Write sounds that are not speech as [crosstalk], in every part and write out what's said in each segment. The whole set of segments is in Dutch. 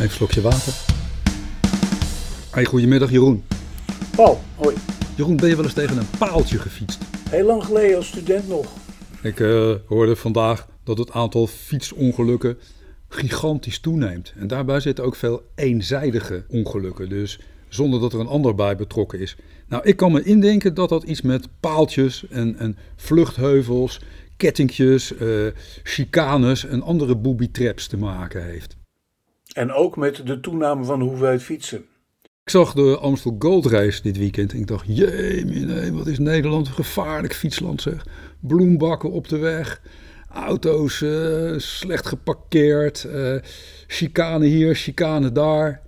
Even een slokje water. Hey, goedemiddag Jeroen. Paul, hoi. Jeroen, ben je wel eens tegen een paaltje gefietst? Heel lang geleden als student nog. Ik eh, hoorde vandaag dat het aantal fietsongelukken gigantisch toeneemt. En daarbij zitten ook veel eenzijdige ongelukken. Dus zonder dat er een ander bij betrokken is. Nou, ik kan me indenken dat dat iets met paaltjes en, en vluchtheuvels, kettingjes, eh, chicanes en andere booby-traps te maken heeft. En ook met de toename van de hoeveelheid fietsen. Ik zag de Amstel Gold Race dit weekend en ik dacht, jee, nee, wat is Nederland een gevaarlijk fietsland zeg. Bloembakken op de weg, auto's uh, slecht geparkeerd, uh, chicane hier, chicane daar,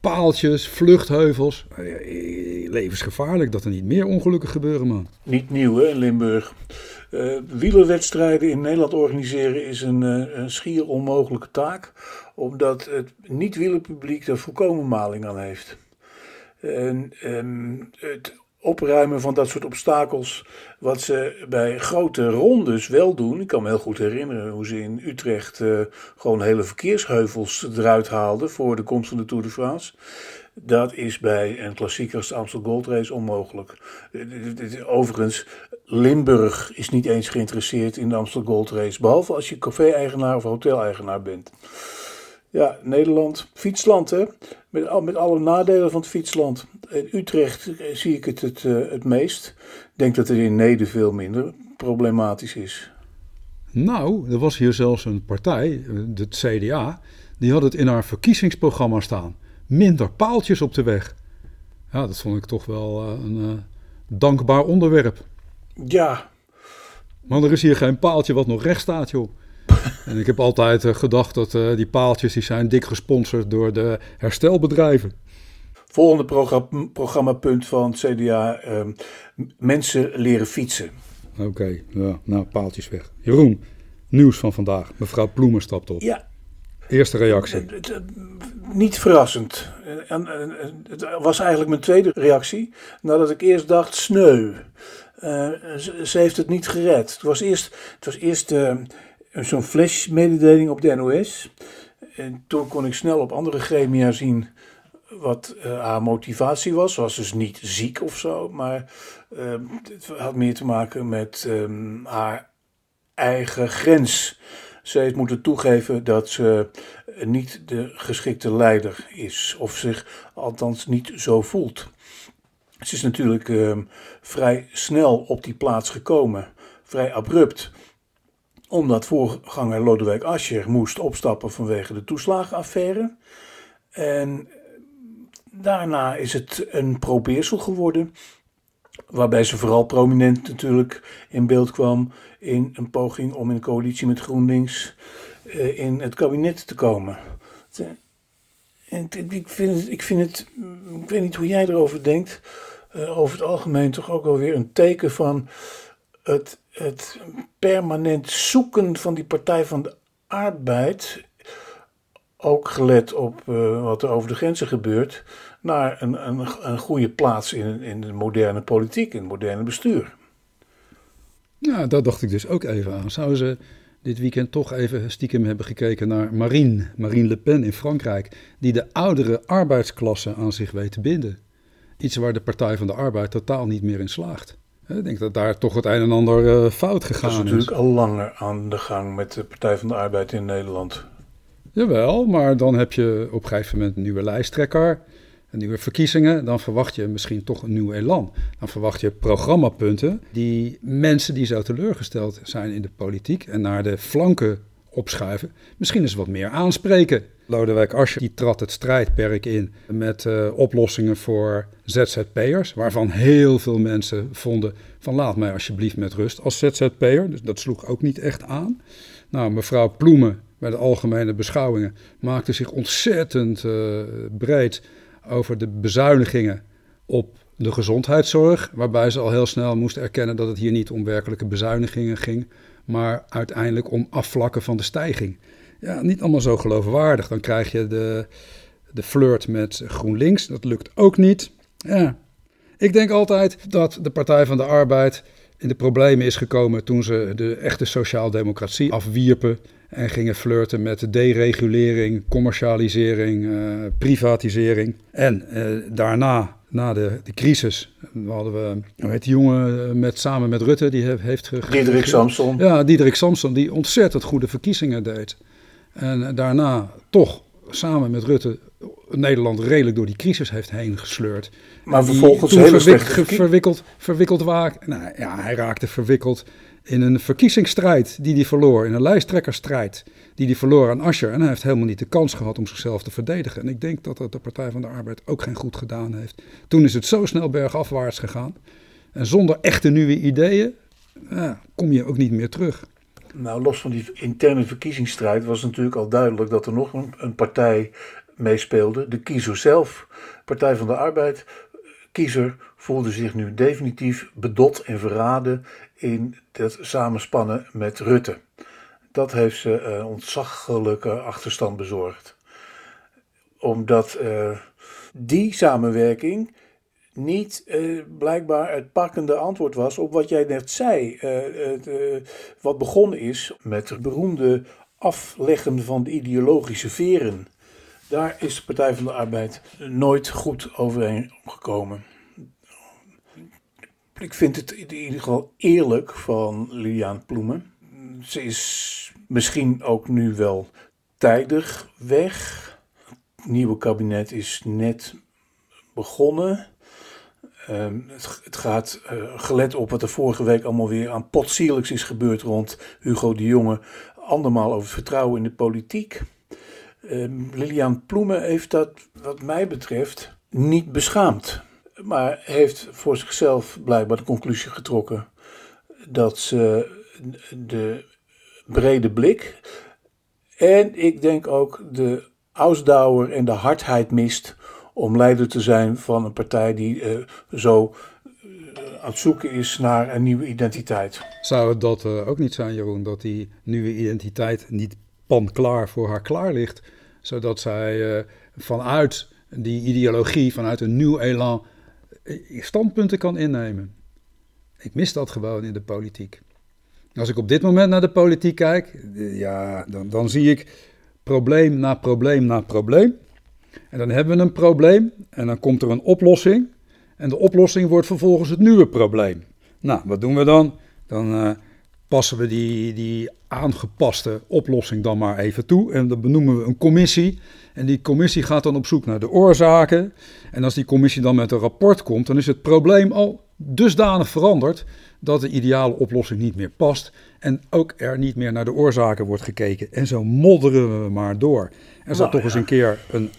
paaltjes, vluchtheuvels. Uh, levensgevaarlijk dat er niet meer ongelukken gebeuren, man. Niet nieuw hè, in Limburg. Uh, wielerwedstrijden in Nederland organiseren is een, een, schier onmogelijke taak, omdat het niet-wielerpubliek er volkomen maling aan heeft. En, en het opruimen van dat soort obstakels, wat ze bij grote rondes wel doen. Ik kan me heel goed herinneren hoe ze in Utrecht uh, gewoon hele verkeersheuvels eruit haalden voor de komst van de Tour de France. Dat is bij een klassieker als de Amstel Gold Race onmogelijk. Overigens, Limburg is niet eens geïnteresseerd in de Amstel Gold Race, behalve als je café-eigenaar of hotel-eigenaar bent. Ja, Nederland, fietsland hè, met, met alle nadelen van het fietsland. In Utrecht zie ik het het, het meest. Ik denk dat het in Neder veel minder problematisch is. Nou, er was hier zelfs een partij, het CDA, die had het in haar verkiezingsprogramma staan. Minder paaltjes op de weg. Ja, dat vond ik toch wel een uh, dankbaar onderwerp. Ja. Maar er is hier geen paaltje wat nog recht staat, joh. [laughs] En ik heb altijd uh, gedacht dat uh, die paaltjes die zijn dik gesponsord door de herstelbedrijven. Volgende programma, programmapunt van het CDA: uh, mensen leren fietsen. Oké, okay, ja, nou paaltjes weg. Jeroen, nieuws van vandaag. Mevrouw Ploemen stapt op. Ja. Eerste reactie. Niet verrassend. En, het was eigenlijk mijn tweede reactie. Nadat ik eerst dacht: sneu. Uh, ze, ze, heeft het niet gered. Het was eerst, het was eerst uh, zo'n flashmededeling op de NOS. En toen kon ik snel op andere gremia zien wat uh, haar motivatie was. Ze was dus niet ziek of zo, maar uh, het had meer te maken met um, haar eigen grens. Ze heeft moeten toegeven dat ze niet de geschikte leider is, of zich althans niet zo voelt. Ze is natuurlijk uh, vrij snel op die plaats gekomen, vrij abrupt omdat voorganger Lodewijk Asscher moest opstappen vanwege de toeslagenaffaire. En daarna is het een probeersel geworden, waarbij ze vooral prominent natuurlijk in beeld kwam in een poging om in coalitie met GroenLinks uh, in het kabinet te komen. En ik vind, het, ik vind het, ik weet niet hoe jij erover denkt, uh, over het algemeen toch ook wel weer een teken van het, het permanent zoeken van die Partij van de Arbeid, ook gelet op uh, wat er over de grenzen gebeurt, naar een, een, een goede plaats in, in de moderne politiek, in het moderne bestuur. Ja, daar dacht ik dus ook even aan. Zouden ze dit weekend toch even stiekem hebben gekeken naar Marine, Marine Le Pen in Frankrijk, die de oudere arbeidsklasse aan zich weet te binden? Iets waar de Partij van de Arbeid totaal niet meer in slaagt. Ik denk dat daar toch het een en ander uh, fout gegaan is. Dat is natuurlijk al langer aan de gang met de Partij van de Arbeid in Nederland. Jawel, maar dan heb je op een gegeven moment een nieuwe lijsttrekker, een nieuwe verkiezingen. Dan verwacht je misschien toch een nieuw elan. Dan verwacht je programmapunten die mensen die zo teleurgesteld zijn in de politiek en naar de flanken opschuiven, misschien eens wat meer aanspreken. Lodewijk Asscher die trad het strijdperk in met uh, oplossingen voor ZZP'ers, waarvan heel veel mensen vonden van laat mij alsjeblieft met rust als ZZP'er. Dus dat sloeg ook niet echt aan. Nou, mevrouw Ploemen bij de algemene beschouwingen maakte zich ontzettend uh, breed over de bezuinigingen op de gezondheidszorg, waarbij ze al heel snel moest erkennen dat het hier niet om werkelijke bezuinigingen ging, maar uiteindelijk om afvlakken van de stijging. Ja, niet allemaal zo geloofwaardig. Dan krijg je de, de flirt met GroenLinks. Dat lukt ook niet. Ja. Ik denk altijd dat de Partij van de Arbeid in de problemen is gekomen toen ze de echte sociaaldemocratie afwierpen en gingen flirten met deregulering, commercialisering, uh, privatisering. En uh, daarna, na de, de crisis, hadden we, hoe heet die jongen met, samen met Rutte, die heeft... heeft Diederik Samson. Ja, Diederik Samson, die ontzettend goede verkiezingen deed. En daarna toch samen met Rutte Nederland redelijk door die crisis heeft heen gesleurd. Maar vervolgens hele verwik verwikkeld, verwikkeld waar. Nou ja, hij raakte verwikkeld in een verkiezingsstrijd die hij verloor, in een lijsttrekkersstrijd die hij verloor aan Asscher. En hij heeft helemaal niet de kans gehad om zichzelf te verdedigen. En ik denk dat dat de Partij van de Arbeid ook geen goed gedaan heeft. Toen is het zo snel bergafwaarts gegaan. En zonder echte nieuwe ideeën ja, kom je ook niet meer terug. Nou, los van die interne verkiezingsstrijd was natuurlijk al duidelijk dat er nog een, partij meespeelde. De kiezer zelf, Partij van de Arbeid. Kiezer voelde zich nu definitief bedot en verraden in het samenspannen met Rutte. Dat heeft ze een ontzaglijke achterstand bezorgd. Omdat uh, die samenwerking niet uh, blijkbaar het pakkende antwoord was op wat jij net zei. Uh, wat begonnen is met het beroemde afleggen van de ideologische veren. Daar is de Partij van de Arbeid nooit goed overeen gekomen. Ik vind het in ieder geval eerlijk van Liliane Ploemen. Ze is misschien ook nu wel tijdig weg. Het nieuwe kabinet is net begonnen. Um, het, gaat, uh, gelet op wat er vorige week allemaal weer aan potsierlijks is gebeurd rond Hugo de Jonge, andermaal over vertrouwen in de politiek. Um, Lilian Ploemen heeft dat, wat mij betreft, niet beschaamd. Maar heeft voor zichzelf blijkbaar de conclusie getrokken dat ze de brede blik en ik denk ook de ausdauer en de hardheid mist om leider te zijn van een partij die uh, zo uh, aan het zoeken is naar een nieuwe identiteit. Zou het dat uh, ook niet zijn, Jeroen, dat die nieuwe identiteit niet pan klaar voor haar klaar ligt, zodat zij vanuit die ideologie, vanuit een nieuw elan, standpunten kan innemen? Ik mis dat gewoon in de politiek. Als ik op dit moment naar de politiek kijk, ja, dan, dan zie ik probleem na probleem na probleem. En dan hebben we een probleem en dan komt er een oplossing. En de oplossing wordt vervolgens het nieuwe probleem. Nou, wat doen we dan? Dan uh, passen we die, die aangepaste oplossing dan maar even toe. En dan benoemen we een commissie. En die commissie gaat dan op zoek naar de oorzaken. En als die commissie dan met een rapport komt, dan is het probleem al dusdanig veranderd dat de ideale oplossing niet meer past. En ook er niet meer naar de oorzaken wordt gekeken. En zo modderen we maar door. Er zou nou, toch eens een keer een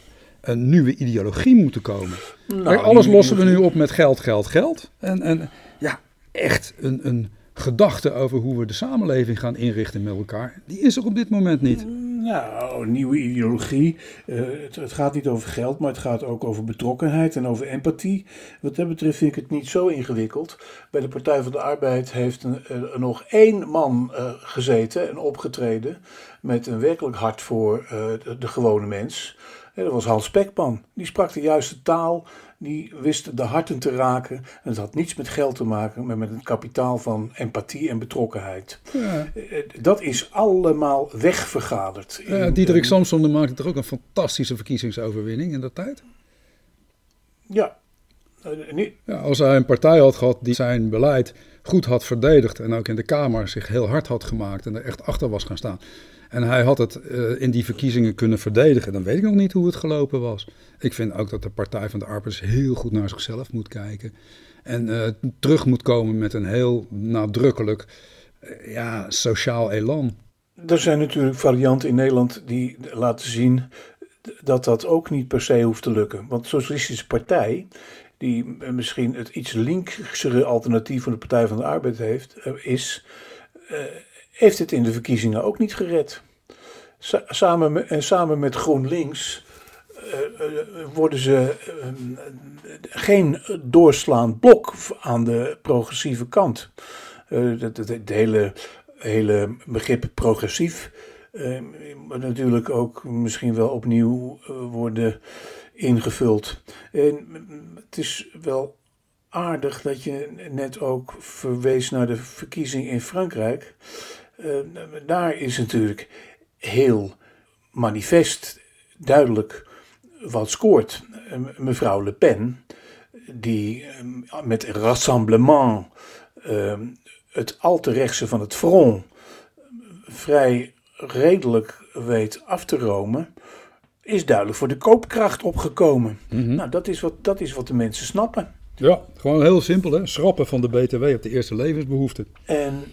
een nieuwe ideologie moeten komen. Nou, alles lossen we nu op met geld, geld, geld. En, en ja, echt een, een gedachte over hoe we de samenleving gaan inrichten met elkaar, die is er op dit moment niet. Nou, een nieuwe ideologie. Uh, het, het, gaat niet over geld, maar het gaat ook over betrokkenheid en over empathie. Wat dat betreft vind ik het niet zo ingewikkeld. Bij de Partij van de Arbeid heeft een, uh, nog één man uh, gezeten en opgetreden met een werkelijk hart voor de, de gewone mens dat was Hans Spekman. Die sprak de juiste taal, die wist de harten te raken. En het had niets met geld te maken, maar met het kapitaal van empathie en betrokkenheid. Ja. Eh, dat is allemaal wegvergaderd. Ja, Diederik Samson maakte toch ook een fantastische verkiezingsoverwinning in dat tijd? Ja. Uh, ja. Als hij een partij had gehad die zijn beleid goed had verdedigd en ook in de Kamer zich heel hard had gemaakt en er echt achter was gaan staan en hij had het uh, in die verkiezingen kunnen verdedigen. Dan weet ik nog niet hoe het gelopen was. Ik vind ook dat de Partij van de Arbeid heel goed naar zichzelf moet kijken. En uh, terug moet komen met een heel nadrukkelijk uh, ja, sociaal elan. Er zijn natuurlijk varianten in Nederland die laten zien dat dat ook niet per se hoeft te lukken. Want de Socialistische Partij, die misschien het iets linksere alternatief van de Partij van de Arbeid heeft, is heeft het in de verkiezingen ook niet gered. Samen, en samen met GroenLinks uh, worden ze uh, geen doorslaand blok aan de progressieve kant. Het, het, hele, hele begrip progressief moet natuurlijk ook misschien wel opnieuw worden ingevuld. En het is wel aardig dat je net ook verwees naar de verkiezing in Frankrijk. Uh, daar is natuurlijk heel manifest duidelijk wat scoort. mevrouw Le Pen, die met Rassemblement het al te rechtse van het front vrij redelijk weet af te romen, is duidelijk voor de koopkracht opgekomen. Mhm. Nou, dat is, wat, dat is wat de mensen snappen. Ja, gewoon heel simpel hè. Schrappen van de BTW op de eerste levensbehoeften. En,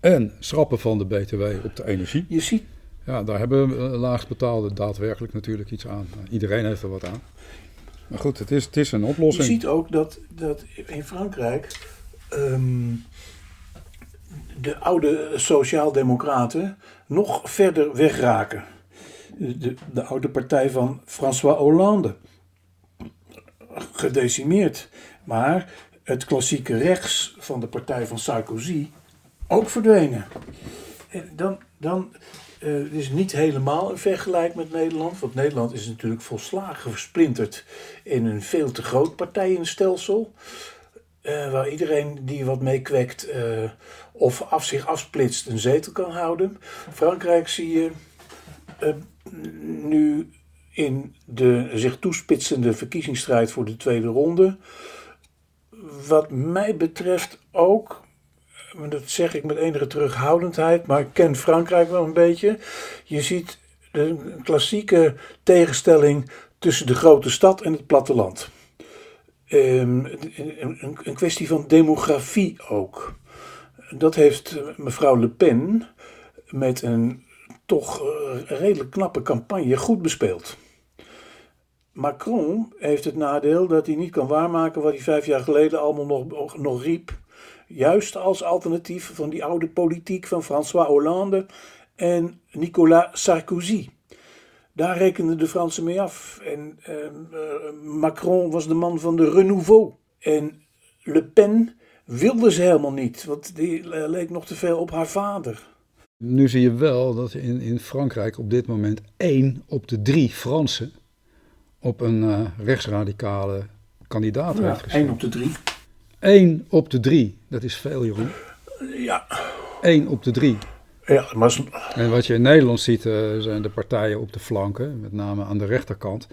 En schrappen van de BTW op de energie. je ziet, Ja, daar hebben laagstbetaalden daadwerkelijk natuurlijk iets aan. Iedereen heeft er wat aan. Maar goed, het is, het is een je oplossing. ziet ook dat, dat in Frankrijk ehm, de oude sociaaldemocraten nog verder wegraken. De, de oude partij van François Hollande. Gedecimeerd. Maar het klassieke rechts van de partij van Sarkozy ook verdwenen. En dan, dan eh, het is niet helemaal vergelijk met Nederland. Want Nederland is natuurlijk volslagen versplinterd in een veel te groot partijenstelsel. eh, waar iedereen die wat meekwekt eh of af zich afsplitst een zetel kan houden. Frankrijk zie je nu in de zich toespitsende verkiezingsstrijd voor de tweede ronde. Wat mij betreft ook, dat zeg ik met enige terughoudendheid, maar ik ken Frankrijk wel een beetje. Je ziet de klassieke tegenstelling tussen de grote stad en het platteland. Ehm, een, een- kwestie van demografie ook. Dat heeft mevrouw Le Pen met een toch eh, redelijk knappe campagne goed bespeeld. Macron heeft het nadeel dat hij niet kan waarmaken wat hij vijf jaar geleden allemaal nog, nog riep. Juist als alternatief van die oude politiek van François Hollande en Nicolas Sarkozy. Daar rekenden de Fransen mee af. En ehm, eh, Macron was de man van de renouveau. En Le Pen wilde ze helemaal niet, want die eh, leek nog te veel op haar vader. Nu zie je wel dat in, in Frankrijk op dit moment één op de drie Fransen op een eh, rechtsradicale kandidaat heeft Ja, gestemd. één op de drie. Eén op de drie, dat is veel Jeroen. Ja, Eén op de drie. ja maar En wat je in Nederland ziet, eh, zijn de partijen op de flanken, met name aan de rechterkant,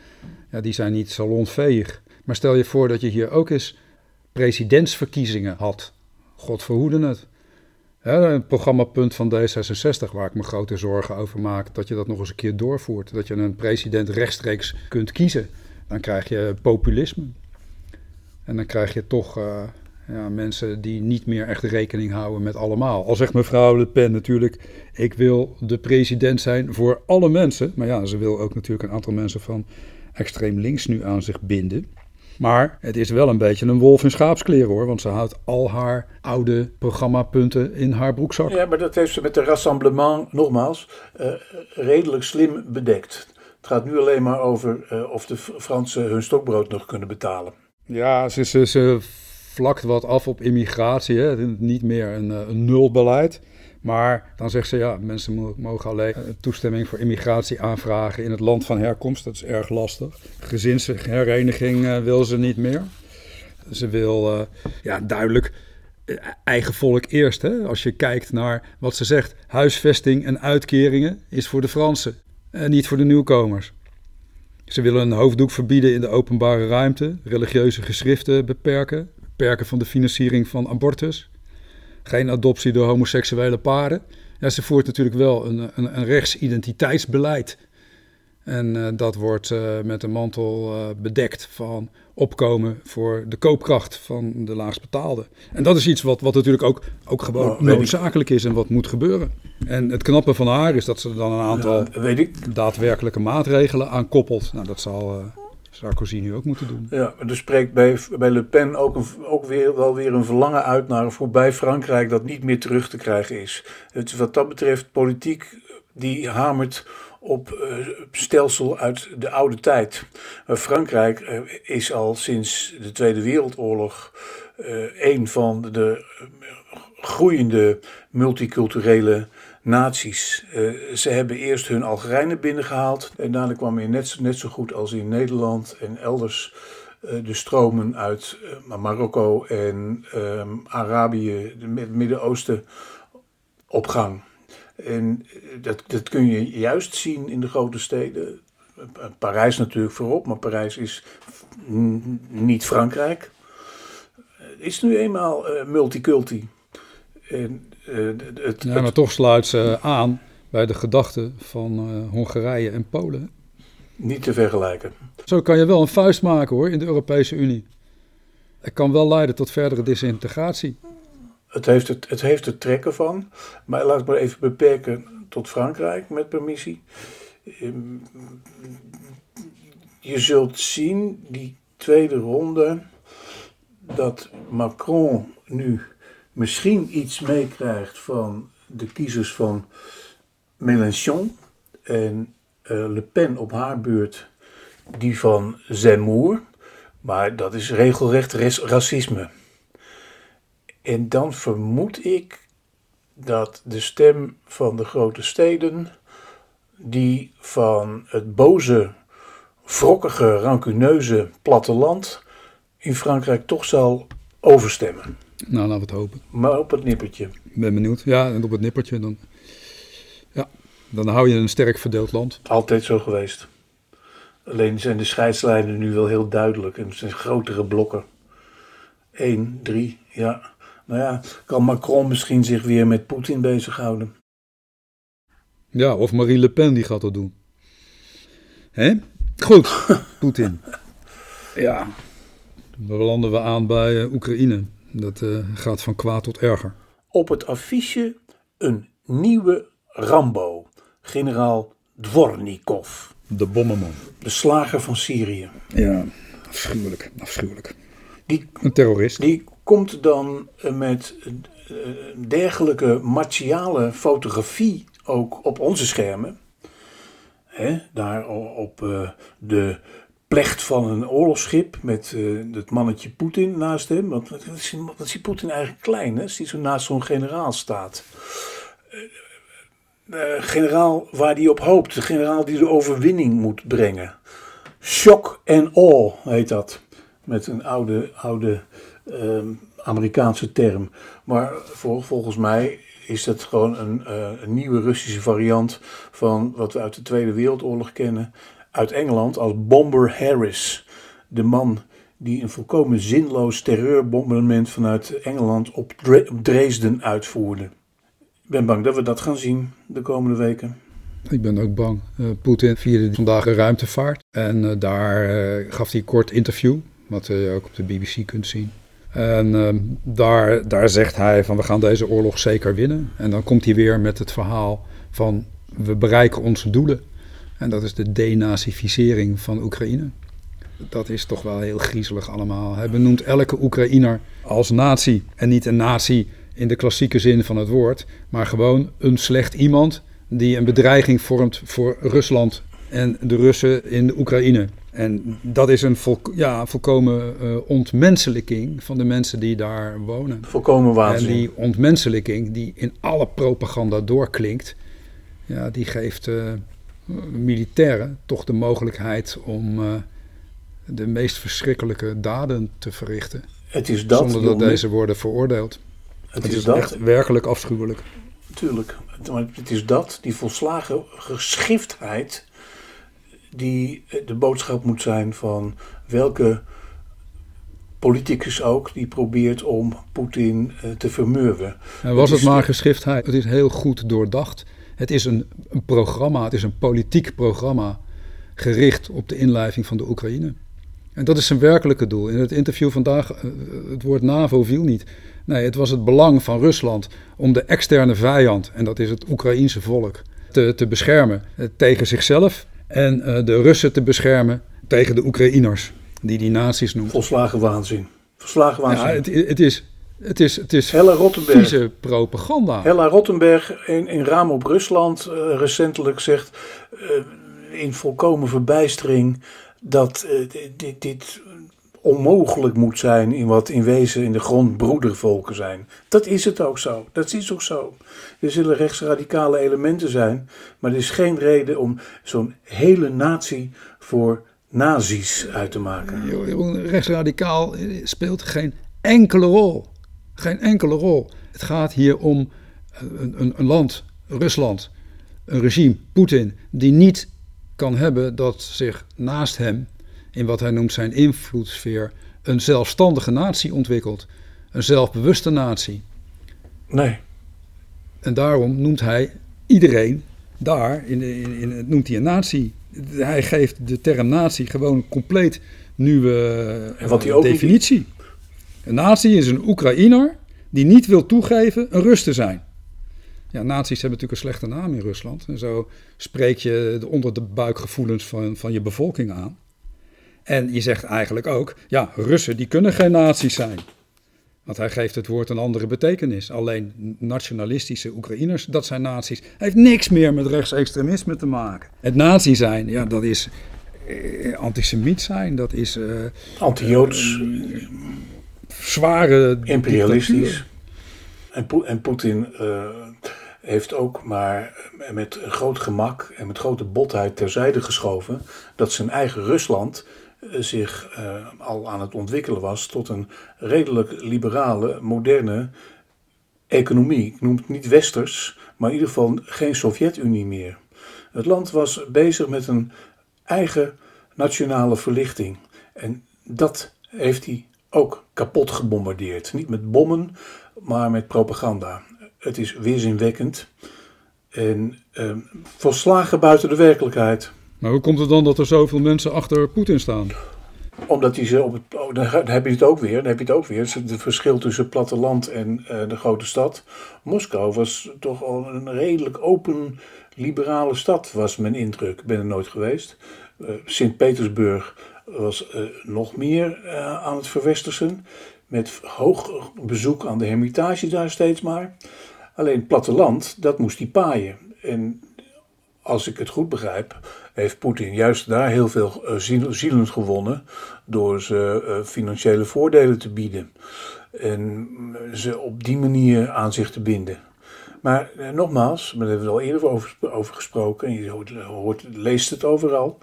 ja, die zijn niet salonveeg. Maar stel je voor dat je hier ook eens presidentsverkiezingen had. God verhoede het. Hè, een programmapunt van D66 waar ik me grote zorgen over maak, dat je dat nog eens een keer doorvoert. Dat je een president rechtstreeks kunt kiezen. Dan krijg je populisme. En dan krijg je toch eh, ja, mensen die niet meer echt rekening houden met allemaal. Al zegt mevrouw Le Pen natuurlijk, ik wil de president zijn voor alle mensen. Maar ja, ze wil ook natuurlijk een aantal mensen van extreem links nu aan zich binden. Maar het is wel een beetje een wolf in schaapskleren hoor, want ze houdt al haar oude programmapunten in haar broekzak. ja, maar dat heeft ze met de rassemblement, nogmaals, eh, redelijk slim bedekt. Het gaat nu alleen maar over eh, of de Fransen hun stokbrood nog kunnen betalen. Ja, ze, ze, vlakt wat af op immigratie. Hè. Niet meer een, eh, een nulbeleid. Maar dan zegt ze, ja, mensen mo- mogen alleen eh, toestemming voor immigratie aanvragen in het land van herkomst. Dat is erg lastig. Gezinshereniging eh, wil ze niet meer. Ze wil ja, duidelijk eigen volk eerst. Hè? Als je kijkt naar wat ze zegt, huisvesting en uitkeringen is voor de Fransen en niet voor de nieuwkomers. Ze willen een hoofddoek verbieden in de openbare ruimte, religieuze geschriften beperken, beperken van de financiering van abortus, geen adoptie door homoseksuele paren. Ja, ze voert natuurlijk wel een, een, een rechtsidentiteitsbeleid. En eh, dat wordt eh, met een mantel eh, bedekt van opkomen voor de koopkracht van de laagstbetaalde. En dat is iets wat, wat natuurlijk ook, ook gewoon Nou, noodzakelijk is en wat moet gebeuren. En het knappe van haar is dat ze er dan een aantal Ja, weet ik. daadwerkelijke maatregelen aan koppelt. Nou, dat zal eh, Sarkozy nu ook moeten doen. Ja, maar er spreekt bij, bij Le Pen ook, een, ook weer, wel weer een verlangen uit naar een voorbij Frankrijk dat niet meer terug te krijgen is. Het, is wat dat betreft politiek die hamert op eh, stelsel uit de oude tijd. Maar Frankrijk eh, is al sinds de Tweede Wereldoorlog eh, een van de eh, groeiende multiculturele naties. Eh, ze hebben eerst hun Algerijnen binnengehaald. En daarna kwam je net, net zo goed als in Nederland en elders de stromen uit Marokko en ehm, Arabië, het Midden-Oosten, op gang. En dat, dat kun je juist zien in de grote steden. Parijs natuurlijk voorop, maar Parijs is niet Frankrijk. Het is nu eenmaal uh, multiculti. En, uh, het, ja, maar toch sluit ze aan bij de gedachten van uh, Hongarije en Polen. Niet te vergelijken. Zo kan je wel een vuist maken hoor in de Europese Unie. Het kan wel leiden tot verdere disintegratie. Het heeft het, het heeft er trekken van. Maar laat ik maar even beperken tot Frankrijk met permissie. Ehm, je zult zien, die tweede ronde, dat Macron nu misschien iets meekrijgt van de kiezers van Mélenchon. En uh, Le Pen op haar beurt die van Zemmour. Maar dat is regelrecht racisme. En dan vermoed ik dat de stem van de grote steden, die van het boze, wrokkige, rancuneuze platteland in Frankrijk toch zal overstemmen. Nou, laten we het hopen. Maar op het nippertje. Ik ben benieuwd. Ja, en op het nippertje dan. Ja, dan hou je een sterk verdeeld land. Altijd zo geweest. Alleen zijn de scheidslijnen nu wel heel duidelijk en het zijn grotere blokken. 1, 3, ja. Nou ja, kan Macron misschien zich weer met Poetin bezighouden. Ja, of Marine Le Pen die gaat dat doen. Hè? Goed, [laughs] Poetin. Ja, dan landen we aan bij uh, Oekraïne. Dat uh, gaat van kwaad tot erger. Op het affiche een nieuwe Rambo, generaal Dvornikov. De bommenman. De slager van Syrië. Ja, afschuwelijk, afschuwelijk. Die, een terrorist. Die komt dan met dergelijke martiale fotografie ook op onze schermen. Hè, daar op de plecht van een oorlogsschip met uh, het mannetje Poetin naast hem. Want wat is, wat is Poetin eigenlijk klein, hè? Als hij zo naast zo'n generaal staat. Generaal waar hij op hoopt. De generaal die de overwinning moet brengen. Shock and awe heet dat. Met een oude, oude Ehm, Amerikaanse term. Maar volgens mij is dat gewoon een, uh, een, nieuwe Russische variant van wat we uit de Tweede Wereldoorlog kennen. Uit Engeland als Bomber Harris. De man die een volkomen zinloos terreurbombardement vanuit Engeland op, Dresden uitvoerde. Ik ben bang dat we dat gaan zien de komende weken. Ik ben ook bang. Uh, Poetin vierde vandaag een ruimtevaart. En uh, daar gaf hij een kort interview, wat je ook op de BBC kunt zien. En ehm, daar, daar zegt hij van we gaan deze oorlog zeker winnen. En dan komt hij weer met het verhaal van we bereiken onze doelen. En dat is de denazificering van Oekraïne. Dat is toch wel heel griezelig allemaal. Hij benoemt elke Oekraïner als nazi. En niet een nazi in de klassieke zin van het woord, maar gewoon een slecht iemand die een bedreiging vormt voor Rusland en de Russen in de Oekraïne. En dat is een vol, ja, volkomen uh, ontmenselijking van de mensen die daar wonen. Volkomen waanzin. En die ontmenselijking die in alle propaganda doorklinkt, ja, die geeft uh, militairen toch de mogelijkheid om uh, de meest verschrikkelijke daden te verrichten. Het is dat, zonder dat deze worden veroordeeld. Het, het is, is dat. echt werkelijk afschuwelijk. Tuurlijk, maar het is dat, die volslagen geschiftheid die de boodschap moet zijn van welke politicus ook die probeert om Poetin eh, te vermurwen. En was het, maar geschiftheid? Het is heel goed doordacht. Het is een, een, programma, het is een politiek programma gericht op de inlijving van de Oekraïne. En dat is zijn werkelijke doel. In het interview vandaag, eh, het woord NAVO viel niet. Nee, het was het belang van Rusland om de externe vijand, en dat is het Oekraïense volk, te, te beschermen eh, tegen zichzelf en uh, de Russen te beschermen tegen de Oekraïners, die die nazi's noemen. Volslagen waanzin. Volslagen waanzin. Ja, het, het is... Het is, het is Hella Rottenberg, vieze propaganda. Hella Rottenberg in, in Raam op Rusland uh, recentelijk zegt uh, in volkomen verbijstering dat uh, dit, dit, onmogelijk moet zijn in wat in wezen in de grond broedervolken zijn. Dat is het ook zo. Dat is ook zo. Er zullen rechtsradicale elementen zijn, maar er is geen reden om zo'n hele natie voor nazi's uit te maken. Rechtsradicaal speelt geen enkele rol. Geen enkele rol. Het gaat hier om een, een, een land, Rusland, een regime, Poetin, die niet kan hebben dat zich naast hem, in wat hij noemt zijn invloedssfeer, een zelfstandige natie ontwikkelt. Een zelfbewuste natie. Nee. En daarom noemt hij iedereen daar, in, in, in, noemt hij een natie. Hij geeft de term natie gewoon compleet nieuwe en wat hij ook definitie. Een natie is een Oekraïner die niet wil toegeven een Rus te zijn. Ja, nazi's hebben natuurlijk een slechte naam in Rusland. En zo spreek je de onder de buikgevoelens van, van je bevolking aan. En je zegt eigenlijk ook, ja, Russen die kunnen geen nazi's zijn. Want hij geeft het woord een andere betekenis. Alleen nationalistische Oekraïners, dat zijn nazi's. Hij heeft niks meer met rechtsextremisme te maken. Het nazi zijn, ja, dat is eh, antisemiet zijn, dat is... Eh, Anti-Joods. Uh, zware... Imperialistisch. En, en Poetin uh, heeft ook maar met groot gemak en met grote botheid terzijde geschoven... dat zijn eigen Rusland zich uh, al aan het ontwikkelen was tot een redelijk liberale, moderne economie. Ik noem het niet westers, maar in ieder geval geen Sovjet-Unie meer. Het land was bezig met een eigen nationale verlichting. En dat heeft hij ook kapot gebombardeerd. Niet met bommen, maar met propaganda. Het is weerzinwekkend en uh, volslagen buiten de werkelijkheid. Maar hoe komt het dan dat er zoveel mensen achter Poetin staan? Omdat hij ze op het. Oh, dan heb je het ook weer. Dan heb je het ook weer. Het verschil tussen platteland en uh, de grote stad. Moskou was toch al een redelijk open, liberale stad, was mijn indruk. Ik ben er nooit geweest. Uh, Sint-Petersburg was uh, nog meer aan het verwestersen. Met hoog bezoek aan de hermitage daar steeds maar. Alleen platteland, dat moest hij paaien. En als ik het goed begrijp, heeft Poetin juist daar heel veel uh, zielen gewonnen door ze uh, financiële voordelen te bieden en ze op die manier aan zich te binden. Maar uh, nogmaals, daar hebben we al eerder over, over gesproken en je hoort, leest het overal.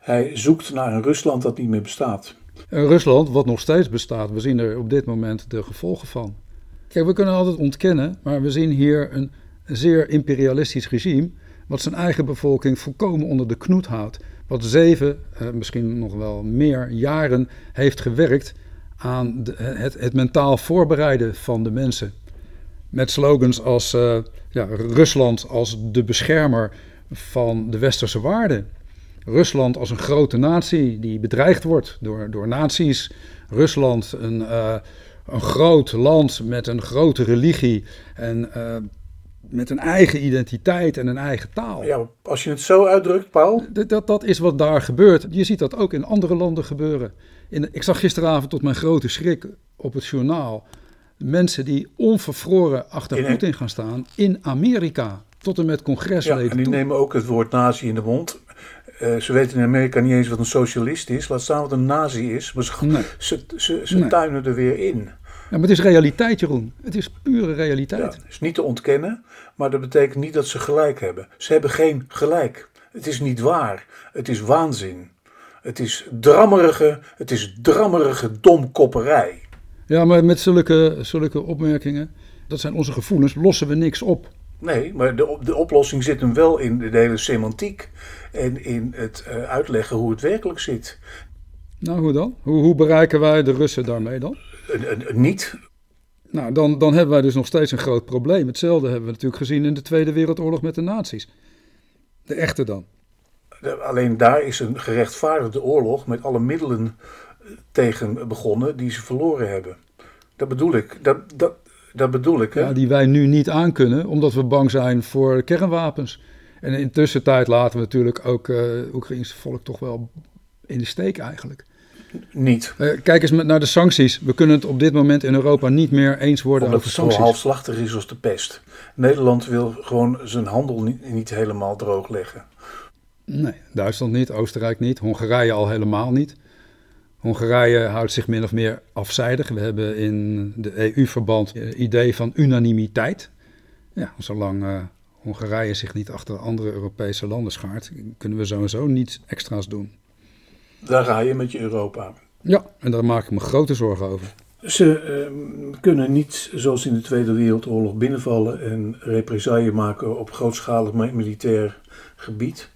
Hij zoekt naar een Rusland dat niet meer bestaat. Een Rusland wat nog steeds bestaat. We zien er op dit moment de gevolgen van. Kijk, we kunnen altijd ontkennen, maar we zien hier een zeer imperialistisch regime wat zijn eigen bevolking volkomen onder de knoet houdt. Wat zeven, eh, misschien nog wel meer jaren heeft gewerkt aan de, het, het, mentaal voorbereiden van de mensen. Met slogans als uh, ja, Rusland als de beschermer van de westerse waarden. Rusland als een grote natie die bedreigd wordt door, door naties. Rusland een, een groot land met een grote religie en met een eigen identiteit en een eigen taal. Ja, als je het zo uitdrukt, Paul. Dat, dat, dat is wat daar gebeurt. Je ziet dat ook in andere landen gebeuren. In, ik zag gisteravond tot mijn grote schrik op het journaal mensen die onvervroren achter Poetin gaan staan in Amerika. Tot en met congresleden. Ja, en die nemen ook het woord nazi in de mond. Uh, ze weten in Amerika niet eens wat een socialist is. Laat staan wat een nazi is. Maar ze, nee. ze, ze, ze nee. tuinen er weer in. Ja, maar het is realiteit, Jeroen. Het is pure realiteit. Ja, het is niet te ontkennen, maar dat betekent niet dat ze gelijk hebben. Ze hebben geen gelijk. Het is niet waar. Het is waanzin. Het is drammerige, het is drammerige domkopperij. Ja, maar met zulke, zulke opmerkingen, dat zijn onze gevoelens, lossen we niks op. Nee, maar de, de oplossing zit hem wel in de hele semantiek en in het uh, uitleggen hoe het werkelijk zit. Nou, hoe dan? Hoe, hoe bereiken wij de Russen daarmee dan? Niet. Nou, dan, dan hebben wij dus nog steeds een groot probleem. Hetzelfde hebben we natuurlijk gezien in de Tweede Wereldoorlog met de nazi's. De echte dan. Alleen daar is een gerechtvaardigde oorlog met alle middelen eh, tegen begonnen die ze verloren hebben. Dat bedoel ik. Dat, dat, dat bedoel ik. Hè? Ja, die wij nu niet aankunnen, omdat we bang zijn voor kernwapens. En in tussentijd laten we natuurlijk ook uh, Oekraïnse volk toch wel in de steek eigenlijk niet. Uh, kijk eens naar de sancties. We kunnen het op dit moment in Europa niet meer eens worden Omdat over sancties. het zo halfslachtig is als de pest. Nederland wil gewoon zijn handel niet, niet helemaal droog leggen. Nee, Duitsland niet, Oostenrijk niet, Hongarije al helemaal niet. Hongarije houdt zich min of meer afzijdig. We hebben in de EU-verband het idee van unanimiteit. Ja, zolang uh, Hongarije zich niet achter andere Europese landen schaart, kunnen we sowieso niets extra's doen. Daar ga je met je Europa. Ja, en daar maak ik me grote zorgen over. Ze eh, kunnen niet, zoals in de Tweede Wereldoorlog, binnenvallen en represaille maken op grootschalig militair gebied.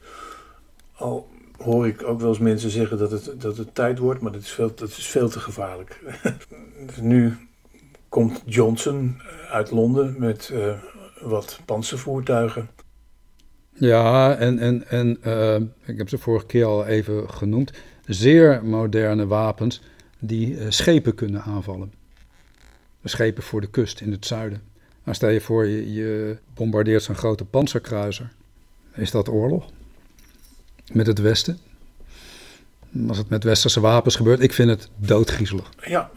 Al hoor ik ook wel eens mensen zeggen dat het, dat het tijd wordt, maar dat is veel, dat is veel te gevaarlijk. [laughs] nu komt Johnson uit Londen met uh, wat panzervoertuigen. Ja, en, en, en uh, ik heb ze vorige keer al even genoemd. Zeer moderne wapens die uh, schepen kunnen aanvallen. Schepen voor de kust in het zuiden. Nou, stel je voor, je, je bombardeert zo'n grote panzerkruiser. Is dat oorlog? Met het Westen? Als het met westerse wapens gebeurt, ik vind het doodgriezelig. Ja.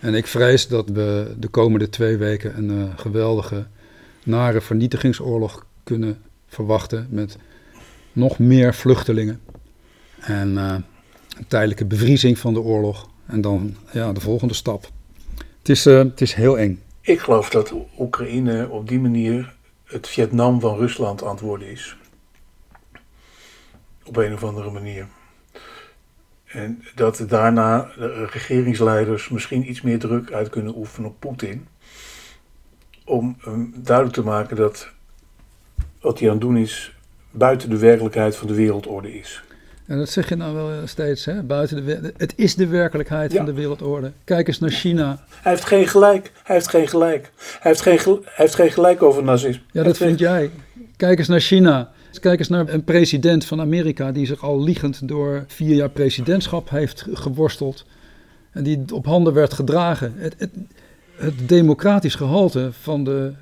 En ik vrees dat we de komende twee weken een uh, geweldige, nare vernietigingsoorlog kunnen verwachten met nog meer vluchtelingen. En uh, een tijdelijke bevriezing van de oorlog. En dan ja, de volgende stap. Het is, uh, het is heel eng. Ik geloof dat Oekraïne op die manier het Vietnam van Rusland antwoorden is. Op een of andere manier. En dat daarna de regeringsleiders misschien iets meer druk uit kunnen oefenen op Poetin. Om um, duidelijk te maken dat wat hij aan het doen is buiten de werkelijkheid van de wereldorde is. En dat zeg je nou wel steeds, hè? Buiten de, het is de werkelijkheid ja. van de wereldorde. Kijk eens naar China. Hij heeft geen gelijk. Hij heeft geen gelijk. Hij heeft geen, hij heeft geen gelijk over nazisme. Ja, dat vind jij. Kijk eens naar China. Kijk eens naar een president van Amerika die zich al liegend door vier jaar presidentschap heeft geworsteld. En die op handen werd gedragen. Het, het, het democratisch gehalte van de,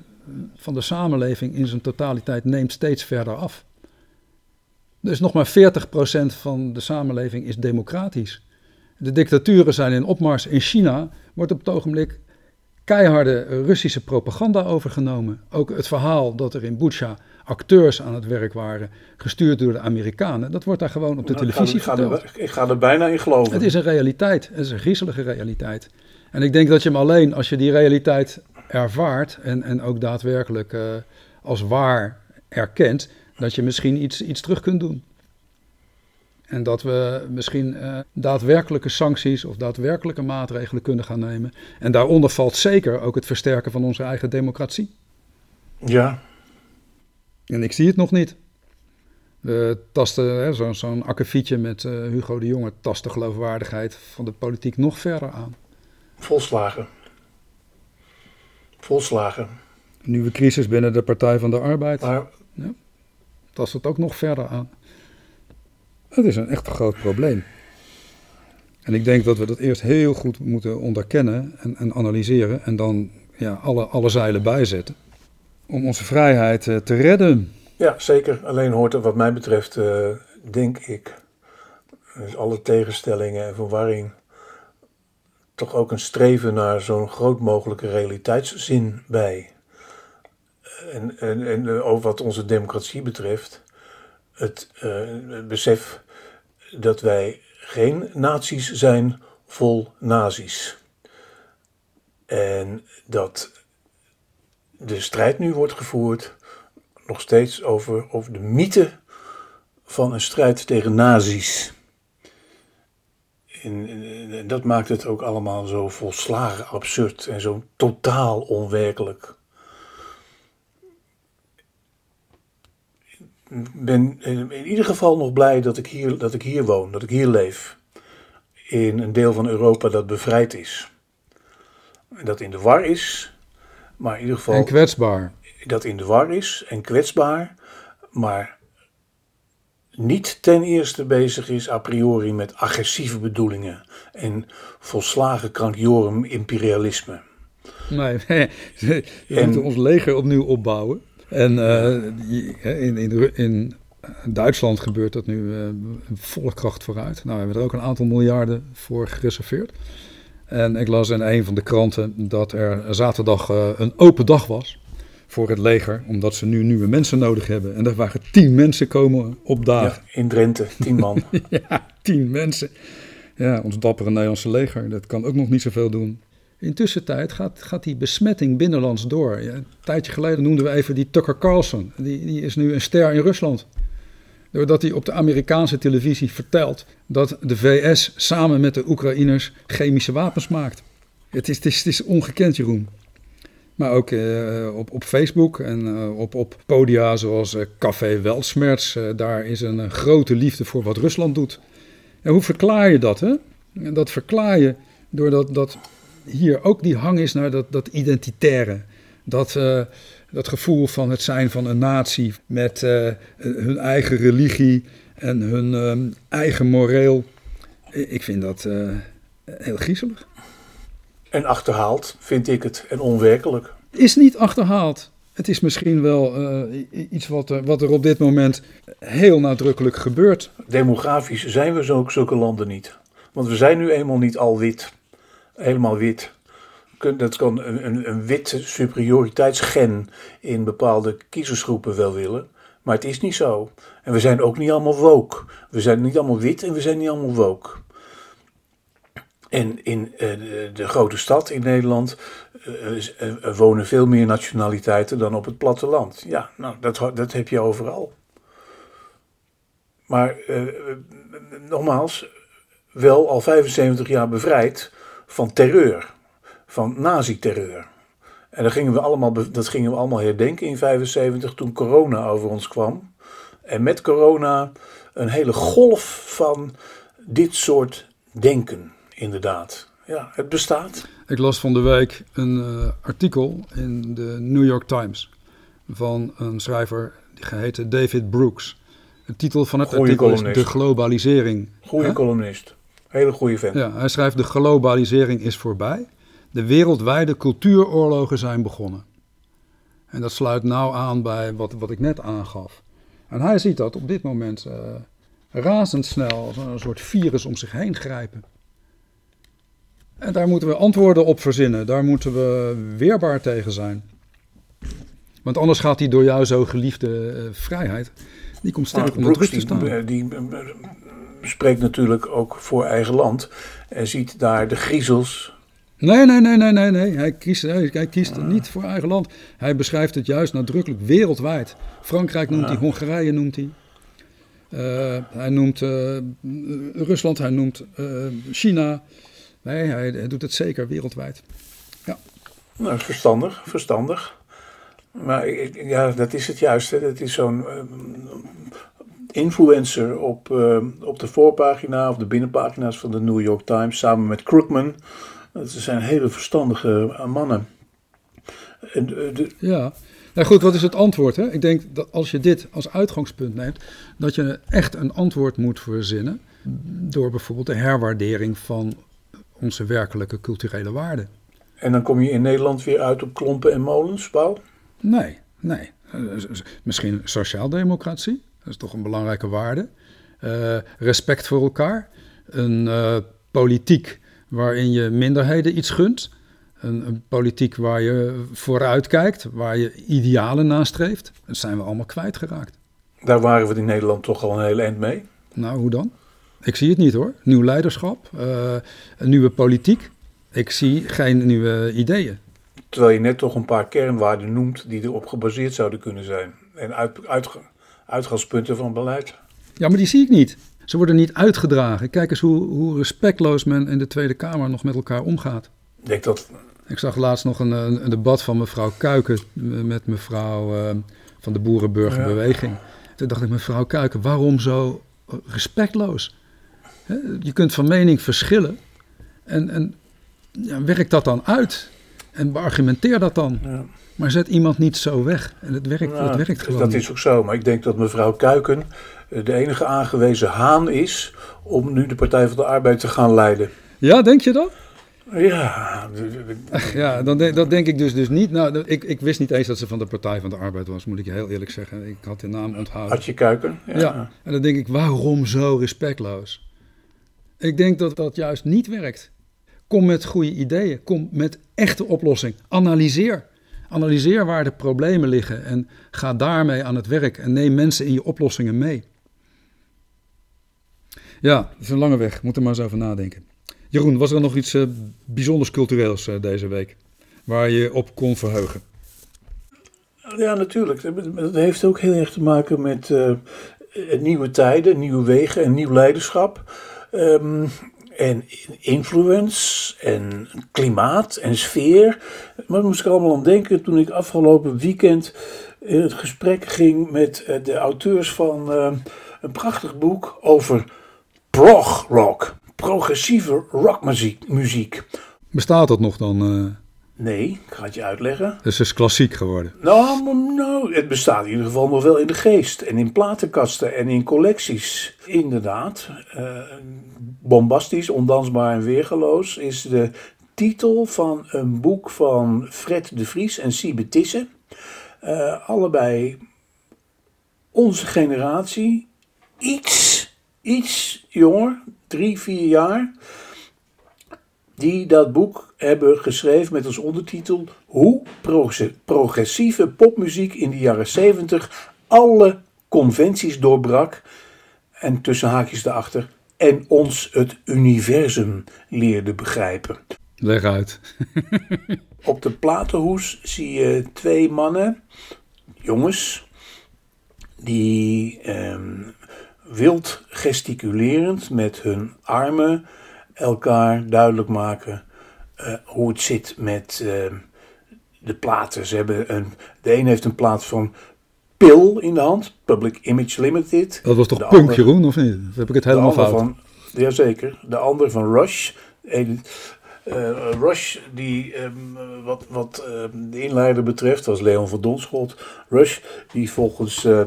van de samenleving in zijn totaliteit neemt steeds verder af. Dus nog maar 40% van de samenleving is democratisch. De dictaturen zijn in opmars. In China wordt op het ogenblik keiharde Russische propaganda overgenomen. Ook het verhaal dat er in Bucha acteurs aan het werk waren, gestuurd door de Amerikanen, dat wordt daar gewoon op de nou, televisie ik ga, verteld. Ik ga, er, ik ga er bijna in geloven. Het is een realiteit. Het is een griezelige realiteit. En ik denk dat je hem alleen als je die realiteit ervaart en, en ook daadwerkelijk uh, als waar erkent, dat je misschien iets, iets terug kunt doen. En dat we misschien uh, daadwerkelijke sancties of daadwerkelijke maatregelen kunnen gaan nemen. En daaronder valt zeker ook het versterken van onze eigen democratie. Ja. En ik zie het nog niet. We tasten, zo'n zo akkefietje met uh, Hugo de Jonge, tast de geloofwaardigheid van de politiek nog verder aan. Volslagen. Volslagen. Nieuwe crisis binnen de Partij van de Arbeid. Maar... Ja, tast het ook nog verder aan. Het is een echt groot probleem. En ik denk dat we dat eerst heel goed moeten onderkennen en, en analyseren. En dan ja, alle, alle zeilen bijzetten. Om onze vrijheid uh, te redden. Ja, zeker. Alleen hoort er wat mij betreft, uh, denk ik, dus alle tegenstellingen en verwarring, toch ook een streven naar zo'n groot mogelijke realiteitszin bij. En, en, en over wat onze democratie betreft, het, het besef dat wij geen naties zijn vol nazi's. En dat de strijd nu wordt gevoerd nog steeds over, over de mythe van een strijd tegen nazi's. En, dat maakt het ook allemaal zo volslagen absurd en zo totaal onwerkelijk. Ik ben in ieder geval nog blij dat ik, hier, dat ik hier woon, dat ik hier leef. In een deel van Europa dat bevrijd is. En dat in de war is, maar in ieder geval. En kwetsbaar. Dat in de war is en kwetsbaar, maar niet ten eerste bezig is a priori met agressieve bedoelingen en volslagen krankjorum imperialisme. Nee, [laughs] we en, moeten ons leger opnieuw opbouwen. En uh, in, in, in Duitsland gebeurt dat nu uh, volle kracht vooruit. Nou, we hebben er ook een aantal miljarden voor gereserveerd. En ik las in een van de kranten dat er zaterdag uh, een open dag was voor het leger, omdat ze nu nieuwe mensen nodig hebben. En er waren tien mensen komen opdagen. Ja, in Drenthe, tien man. [laughs] ja, tien mensen. Ja, ons dappere Nederlandse leger, dat kan ook nog niet zoveel doen. Intussen tijd gaat, gaat die besmetting binnenlands door. Ja, een tijdje geleden noemden we even die Tucker Carlson. Die, die is nu een ster in Rusland. Doordat hij op de Amerikaanse televisie vertelt dat de VS samen met de Oekraïners chemische wapens maakt. Het is, het is, het is ongekend, Jeroen. Maar ook uh, op, op Facebook en uh, op, op podia zoals uh, Café Weltsmerts. daar is een grote liefde voor wat Rusland doet. En hoe verklaar je dat? Hè? Dat verklaar je doordat dat hier ook die hang is naar dat, dat identitaire. Dat, dat gevoel van het zijn van een natie met hun eigen religie en hun ehm, eigen moreel. Ik vind dat heel griezelig. En achterhaald vind ik het en onwerkelijk. Is niet achterhaald. Het is misschien wel uh, iets wat er, wat er op dit moment heel nadrukkelijk gebeurt. Demografisch zijn we zo, zulke landen niet. Want we zijn nu eenmaal niet al wit. Helemaal wit. Dat kan een, een, een witte superioriteitsgen in bepaalde kiezersgroepen wel willen. Maar het is niet zo. En we zijn ook niet allemaal woke. We zijn niet allemaal wit en we zijn niet allemaal woke. En in uh, de grote stad in Nederland uh, wonen veel meer nationaliteiten dan op het platteland. Ja, nou, dat, dat heb je overal. Maar nogmaals, wel al 75 jaar bevrijd van terreur, van nazi-terreur. En dat gingen, we allemaal, dat gingen we allemaal herdenken in 75 toen corona over ons kwam. En met corona een hele golf van dit soort denken inderdaad. Ja, het bestaat. Ik las van de week een uh, artikel in de New York Times van een schrijver die geheten David Brooks. De titel van het Goeie artikel columnist. is De globalisering. Goeie Hè? columnist. Hele goede vent. Ja, hij schrijft de globalisering is voorbij. De wereldwijde cultuuroorlogen zijn begonnen. En dat sluit nauw aan bij wat, wat ik net aangaf. En hij ziet dat op dit moment uh, razendsnel als een soort virus om zich heen grijpen. En daar moeten we antwoorden op verzinnen. Daar moeten we weerbaar tegen zijn. Want anders gaat die door jou zo geliefde uh, vrijheid, die komt sterk Nou, onder druk te die, staan. die, eh, spreekt natuurlijk ook voor eigen land. En ziet daar de griezels. Nee, nee, nee, nee, nee, nee. Hij kiest, hij, hij kiest niet voor eigen land. Hij beschrijft het juist nadrukkelijk wereldwijd. Frankrijk noemt hij, Hongarije noemt hij. Uh, hij noemt uh, Rusland, hij noemt uh, China. Nee, hij, doet het zeker wereldwijd. Ja. Nou, verstandig, verstandig. Maar ja, dat is het juiste. Dat is zo'n influencer op, op de voorpagina of de binnenpagina's van de New York Times samen met Krugman. Dat zijn hele verstandige mannen. En, de... Ja, nou goed, wat is het antwoord? Hè? Ik denk dat als je dit als uitgangspunt neemt, dat je echt een antwoord moet verzinnen door bijvoorbeeld de herwaardering van onze werkelijke culturele waarden. En dan kom je in Nederland weer uit op klompen en molens, Paul? Nee, nee. Misschien sociaaldemocratie, dat is toch een belangrijke waarde. Uh, respect voor elkaar, een uh, politiek waarin je minderheden iets gunt. Een, een, politiek waar je vooruit kijkt, waar je idealen nastreeft. Dat zijn we allemaal kwijtgeraakt. Daar waren we in Nederland toch al een heel eind mee. Nou, hoe dan? Ik zie het niet hoor. Nieuw leiderschap, uh, een nieuwe politiek. Ik zie geen nieuwe ideeën. Terwijl je net toch een paar kernwaarden noemt die erop gebaseerd zouden kunnen zijn. En uit, uit, uitgangspunten van beleid. Ja, maar die zie ik niet. Ze worden niet uitgedragen. Kijk eens hoe, hoe respectloos men in de Tweede Kamer nog met elkaar omgaat. Ik denk dat... Ik zag laatst nog een, een debat van mevrouw Kuiken met mevrouw uh, van de Boerenburgerbeweging. Ja. Toen dacht ik, mevrouw Kuiken, waarom zo respectloos? Je kunt van mening verschillen en, en ja, werk dat dan uit en beargumenteer dat dan. Ja. Maar zet iemand niet zo weg. En het werkt, nou, het werkt gewoon. Dat is ook zo. Maar ik denk dat mevrouw Kuiken de enige aangewezen haan is om nu de Partij van de Arbeid te gaan leiden. Ja, denk je dat? Ja. Ach, ja, dan de, dat denk ik dus, dus niet. Nou, ik, ik wist niet eens dat ze van de Partij van de Arbeid was, moet ik je heel eerlijk zeggen. Ik had de naam onthouden. Had je Kuiken? Ja. ja. En dan denk ik, waarom zo respectloos? Ik denk dat dat juist niet werkt. Kom met goede ideeën. Kom met echte oplossing. Analyseer. Analyseer waar de problemen liggen en ga daarmee aan het werk en neem mensen in je oplossingen mee. Ja, dat is een lange weg. Moet er maar eens over nadenken. Jeroen, was er nog iets uh, bijzonders cultureels uh, deze week waar je op kon verheugen? Ja, natuurlijk. Dat heeft ook heel erg te maken met uh, nieuwe tijden, nieuwe wegen en nieuw leiderschap. Ehm, en influence en klimaat en sfeer. Maar moest ik allemaal aan denken toen ik afgelopen weekend in het gesprek ging met eh, de auteurs van eh, een prachtig boek over prog rock, progressieve rockmuziek. Muziek. Bestaat dat nog dan? Uh... Nee, ik ga het je uitleggen. Dus het is klassiek geworden. Nou, nou, het bestaat in ieder geval nog wel in de geest. En in platenkasten en in collecties. Inderdaad. Uh, bombastisch, ondansbaar en weergeloos is de titel van een boek van Fred de Vries en Siebe Tissen. Uh, allebei onze generatie. Iets, iets jonger, drie, vier jaar die dat boek hebben geschreven met als ondertitel Hoe progressieve popmuziek in de jaren 70 alle conventies doorbrak en tussen haakjes erachter en ons het universum leerde begrijpen. Leg uit. [laughs] Op de platenhoes zie je twee mannen, jongens, die ehm, wild gesticulerend met hun armen elkaar duidelijk maken uh, hoe het zit met uh, de platen. Ze hebben een, de een heeft een plaat van PIL in de hand, Public Image Limited. Dat was toch Punk, Jeroen, of niet? heb ik het helemaal fout. Van, jazeker. De ander van Rush. Uh, Rush, die um, wat, wat um, de inleider betreft, was Leon van Donschot. Rush, die volgens uh,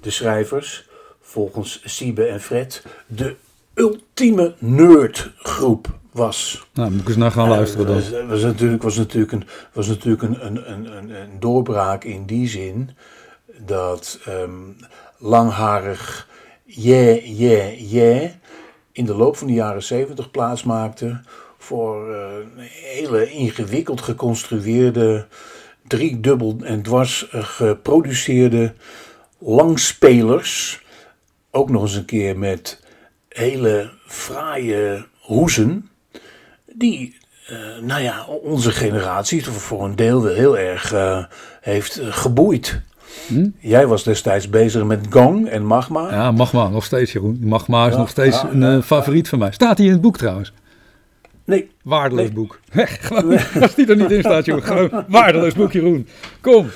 de schrijvers, volgens Siebe en Fred, de ultieme nerdgroep was. Nou, moet ik eens naar gaan luisteren dan. Het was, natuurlijk, was natuurlijk, een, was natuurlijk een, een, een, een doorbraak in die zin dat um, langharig yeah, yeah, yeah in de loop van de jaren zeventig plaatsmaakte voor uh, hele ingewikkeld geconstrueerde, driedubbel en dwars geproduceerde langspelers. Ook nog eens een keer met hele fraaie hoezen, die, uh, nou ja, onze generatie voor een deel wel heel erg uh, heeft uh, geboeid. Hm? Jij was destijds bezig met Gong en Magma. Ja, Magma, nog steeds Jeroen. Magma is nog steeds een favoriet van mij. Staat hij in het boek trouwens? Nee. Waardeloos boek. [laughs] Als die er niet in staat, Jeroen. Gewoon [laughs] waardeloos boek, Jeroen. Kom.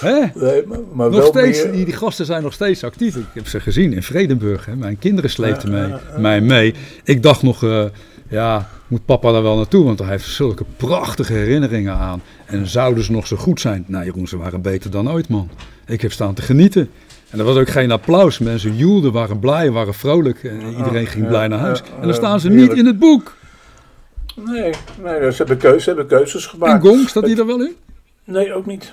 Hè? Nee, maar, nog steeds, die, die, gasten zijn nog steeds actief. Ik heb ze gezien in Vredenburg. Hè. Mijn kinderen sleepten mee, mij mee. Ik dacht nog, uh, ja, moet papa daar wel naartoe? Want hij heeft zulke prachtige herinneringen aan. En zouden ze nog zo goed zijn? Nou, Jeroen, ze waren beter dan ooit, man. Ik heb staan te genieten. En er was ook geen applaus. Mensen joelden, waren blij, waren vrolijk. En iedereen ging blij naar huis. En dan staan ze niet in het boek. Nee, nee ze, hebben keuzes, ze hebben keuzes gemaakt. En Gong, staat die er wel in? Nee, ook niet.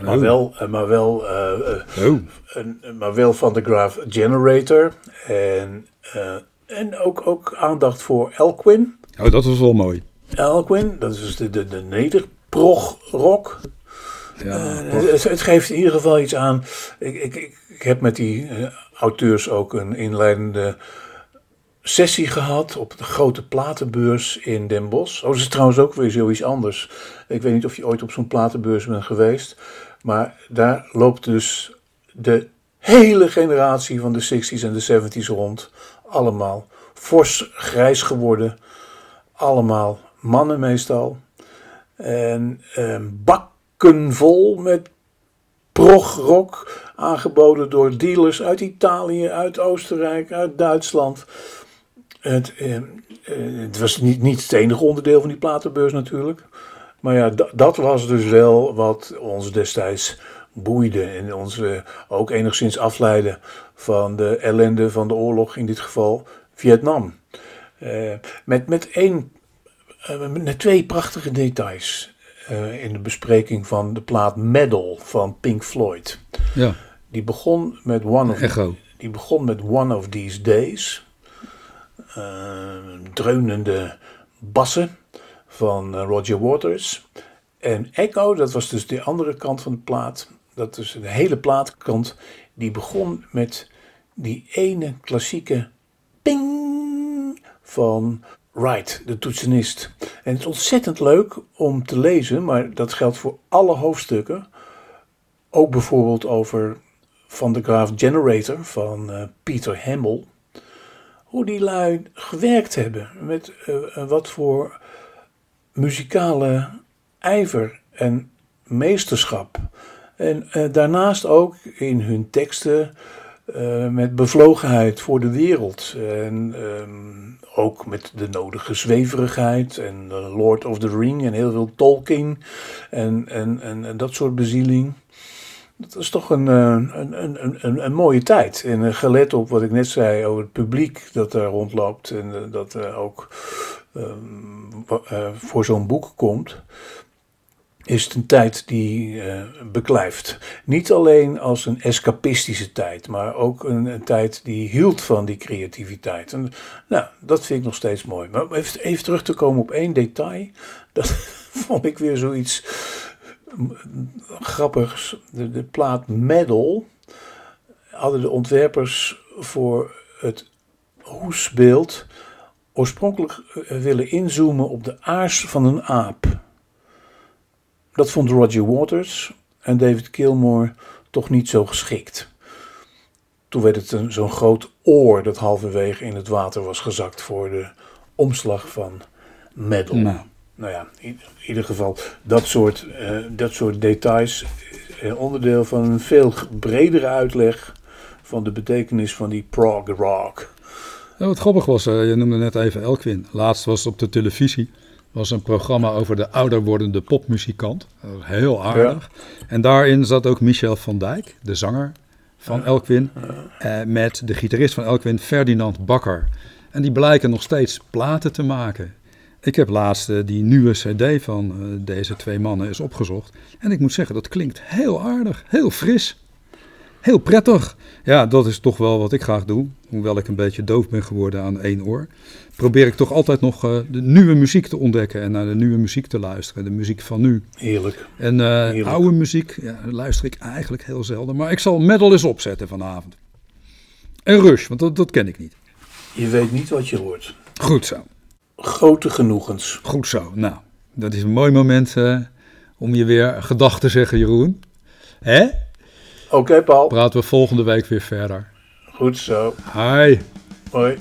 Maar oh. wel, eh, maar wel, uh, oh. een, maar wel van de Graph Generator. En, uh, en ook, ook aandacht voor Elquin. Oh, dat was wel mooi. Elquin, dat is de, de, de nederprog rock. Ja, het, het, geeft in ieder geval iets aan. Ik, ik, ik heb met die auteurs ook een inleidende sessie gehad op de grote platenbeurs in Den Bosch. Oh, dat is trouwens ook weer zoiets anders. Ik weet niet of je ooit op zo'n platenbeurs bent geweest. Maar daar loopt dus de hele generatie van de 60s en de 70s rond. Allemaal fors grijs geworden. Allemaal mannen meestal. En eh, bakken vol met progrock aangeboden door dealers uit Italië, uit Oostenrijk, uit Duitsland. Het, eh, eh, het was niet, niet het enige onderdeel van die platenbeurs natuurlijk. Maar ja, dat was dus wel wat ons destijds boeide en ons eh, ook enigszins afleidde van de ellende van de oorlog, in dit geval Vietnam. Uh, met, met, één, uh, met twee prachtige details uh, in de bespreking van de plaat Medal van Pink Floyd. Ja. Die begon met One of, Echo. Die begon met One of These Days. Dreunende bassen van eh, Roger Waters. En Echo, dat was dus de andere kant van de plaat. Dat is de hele plaatkant. Die begon met die ene klassieke ping van Wright, de toetsenist. En het is ontzettend leuk om te lezen, maar dat geldt voor alle hoofdstukken. Ook bijvoorbeeld over van de Graaf Generator van uh, Peter Hamill. Hoe die lui gewerkt hebben met uh, wat voor muzikale ijver en meesterschap. En uh, daarnaast ook in hun teksten met bevlogenheid voor de wereld. En um, ook met de nodige zweverigheid en Lord of the Ring en heel veel Tolkien en, en, en, en dat soort bezieling. Dat is toch een, een, een, een, een mooie tijd. En gelet op wat ik net zei over het publiek dat daar rondloopt en dat er ook um, voor zo'n boek komt is het een tijd die uh, beklijft. Niet alleen als een escapistische tijd, maar ook een, tijd die hield van die creativiteit. En, nou, dat vind ik nog steeds mooi. Maar even terug te komen op één detail. [laughs] Dat vond ik weer zoiets grappigs. De, plaat Medal hadden de ontwerpers voor het hoesbeeld oorspronkelijk eh, willen inzoomen op de aars van een aap. Dat vond Roger Waters en David Gilmour toch niet zo geschikt. Toen werd het zo'n groot oor dat halverwege in het water was gezakt voor de omslag van Medal. Nou, nou ja, in, ieder geval dat soort, uh, dat soort details. Uh, onderdeel van een veel bredere uitleg van de betekenis van die prog rock. Ja, wat grappig was, uh, je noemde net even Elkwin. Laatst was het op de televisie was een programma over de ouder wordende popmuzikant. Dat was heel aardig. En daarin zat ook Michel van Dijk, de zanger van Elkwin, eh, met de gitarist van Elkwin, Ferdinand Bakker. En die blijken nog steeds platen te maken. Ik heb laatst uh, die nieuwe cd van uh, deze twee mannen eens opgezocht. En ik moet zeggen, dat klinkt heel aardig, heel fris. Heel prettig. Ja, dat is toch wel wat ik graag doe. Hoewel ik een beetje doof ben geworden aan één oor. Probeer ik toch altijd nog uh, de nieuwe muziek te ontdekken. En naar de nieuwe muziek te luisteren. De muziek van nu. Heerlijk. En Heerlijk. oude muziek ja, luister ik eigenlijk heel zelden. Maar ik zal metal eens opzetten vanavond. En Rush, want dat, dat ken ik niet. Je weet niet wat je hoort. Goed zo. Grote genoegens. Goed zo. Nou, dat is een mooi moment uh, om je weer gedag te zeggen, Jeroen. Hè? Oké, okay, Paul. Praten we volgende week weer verder. Goed zo. Hi. Hoi.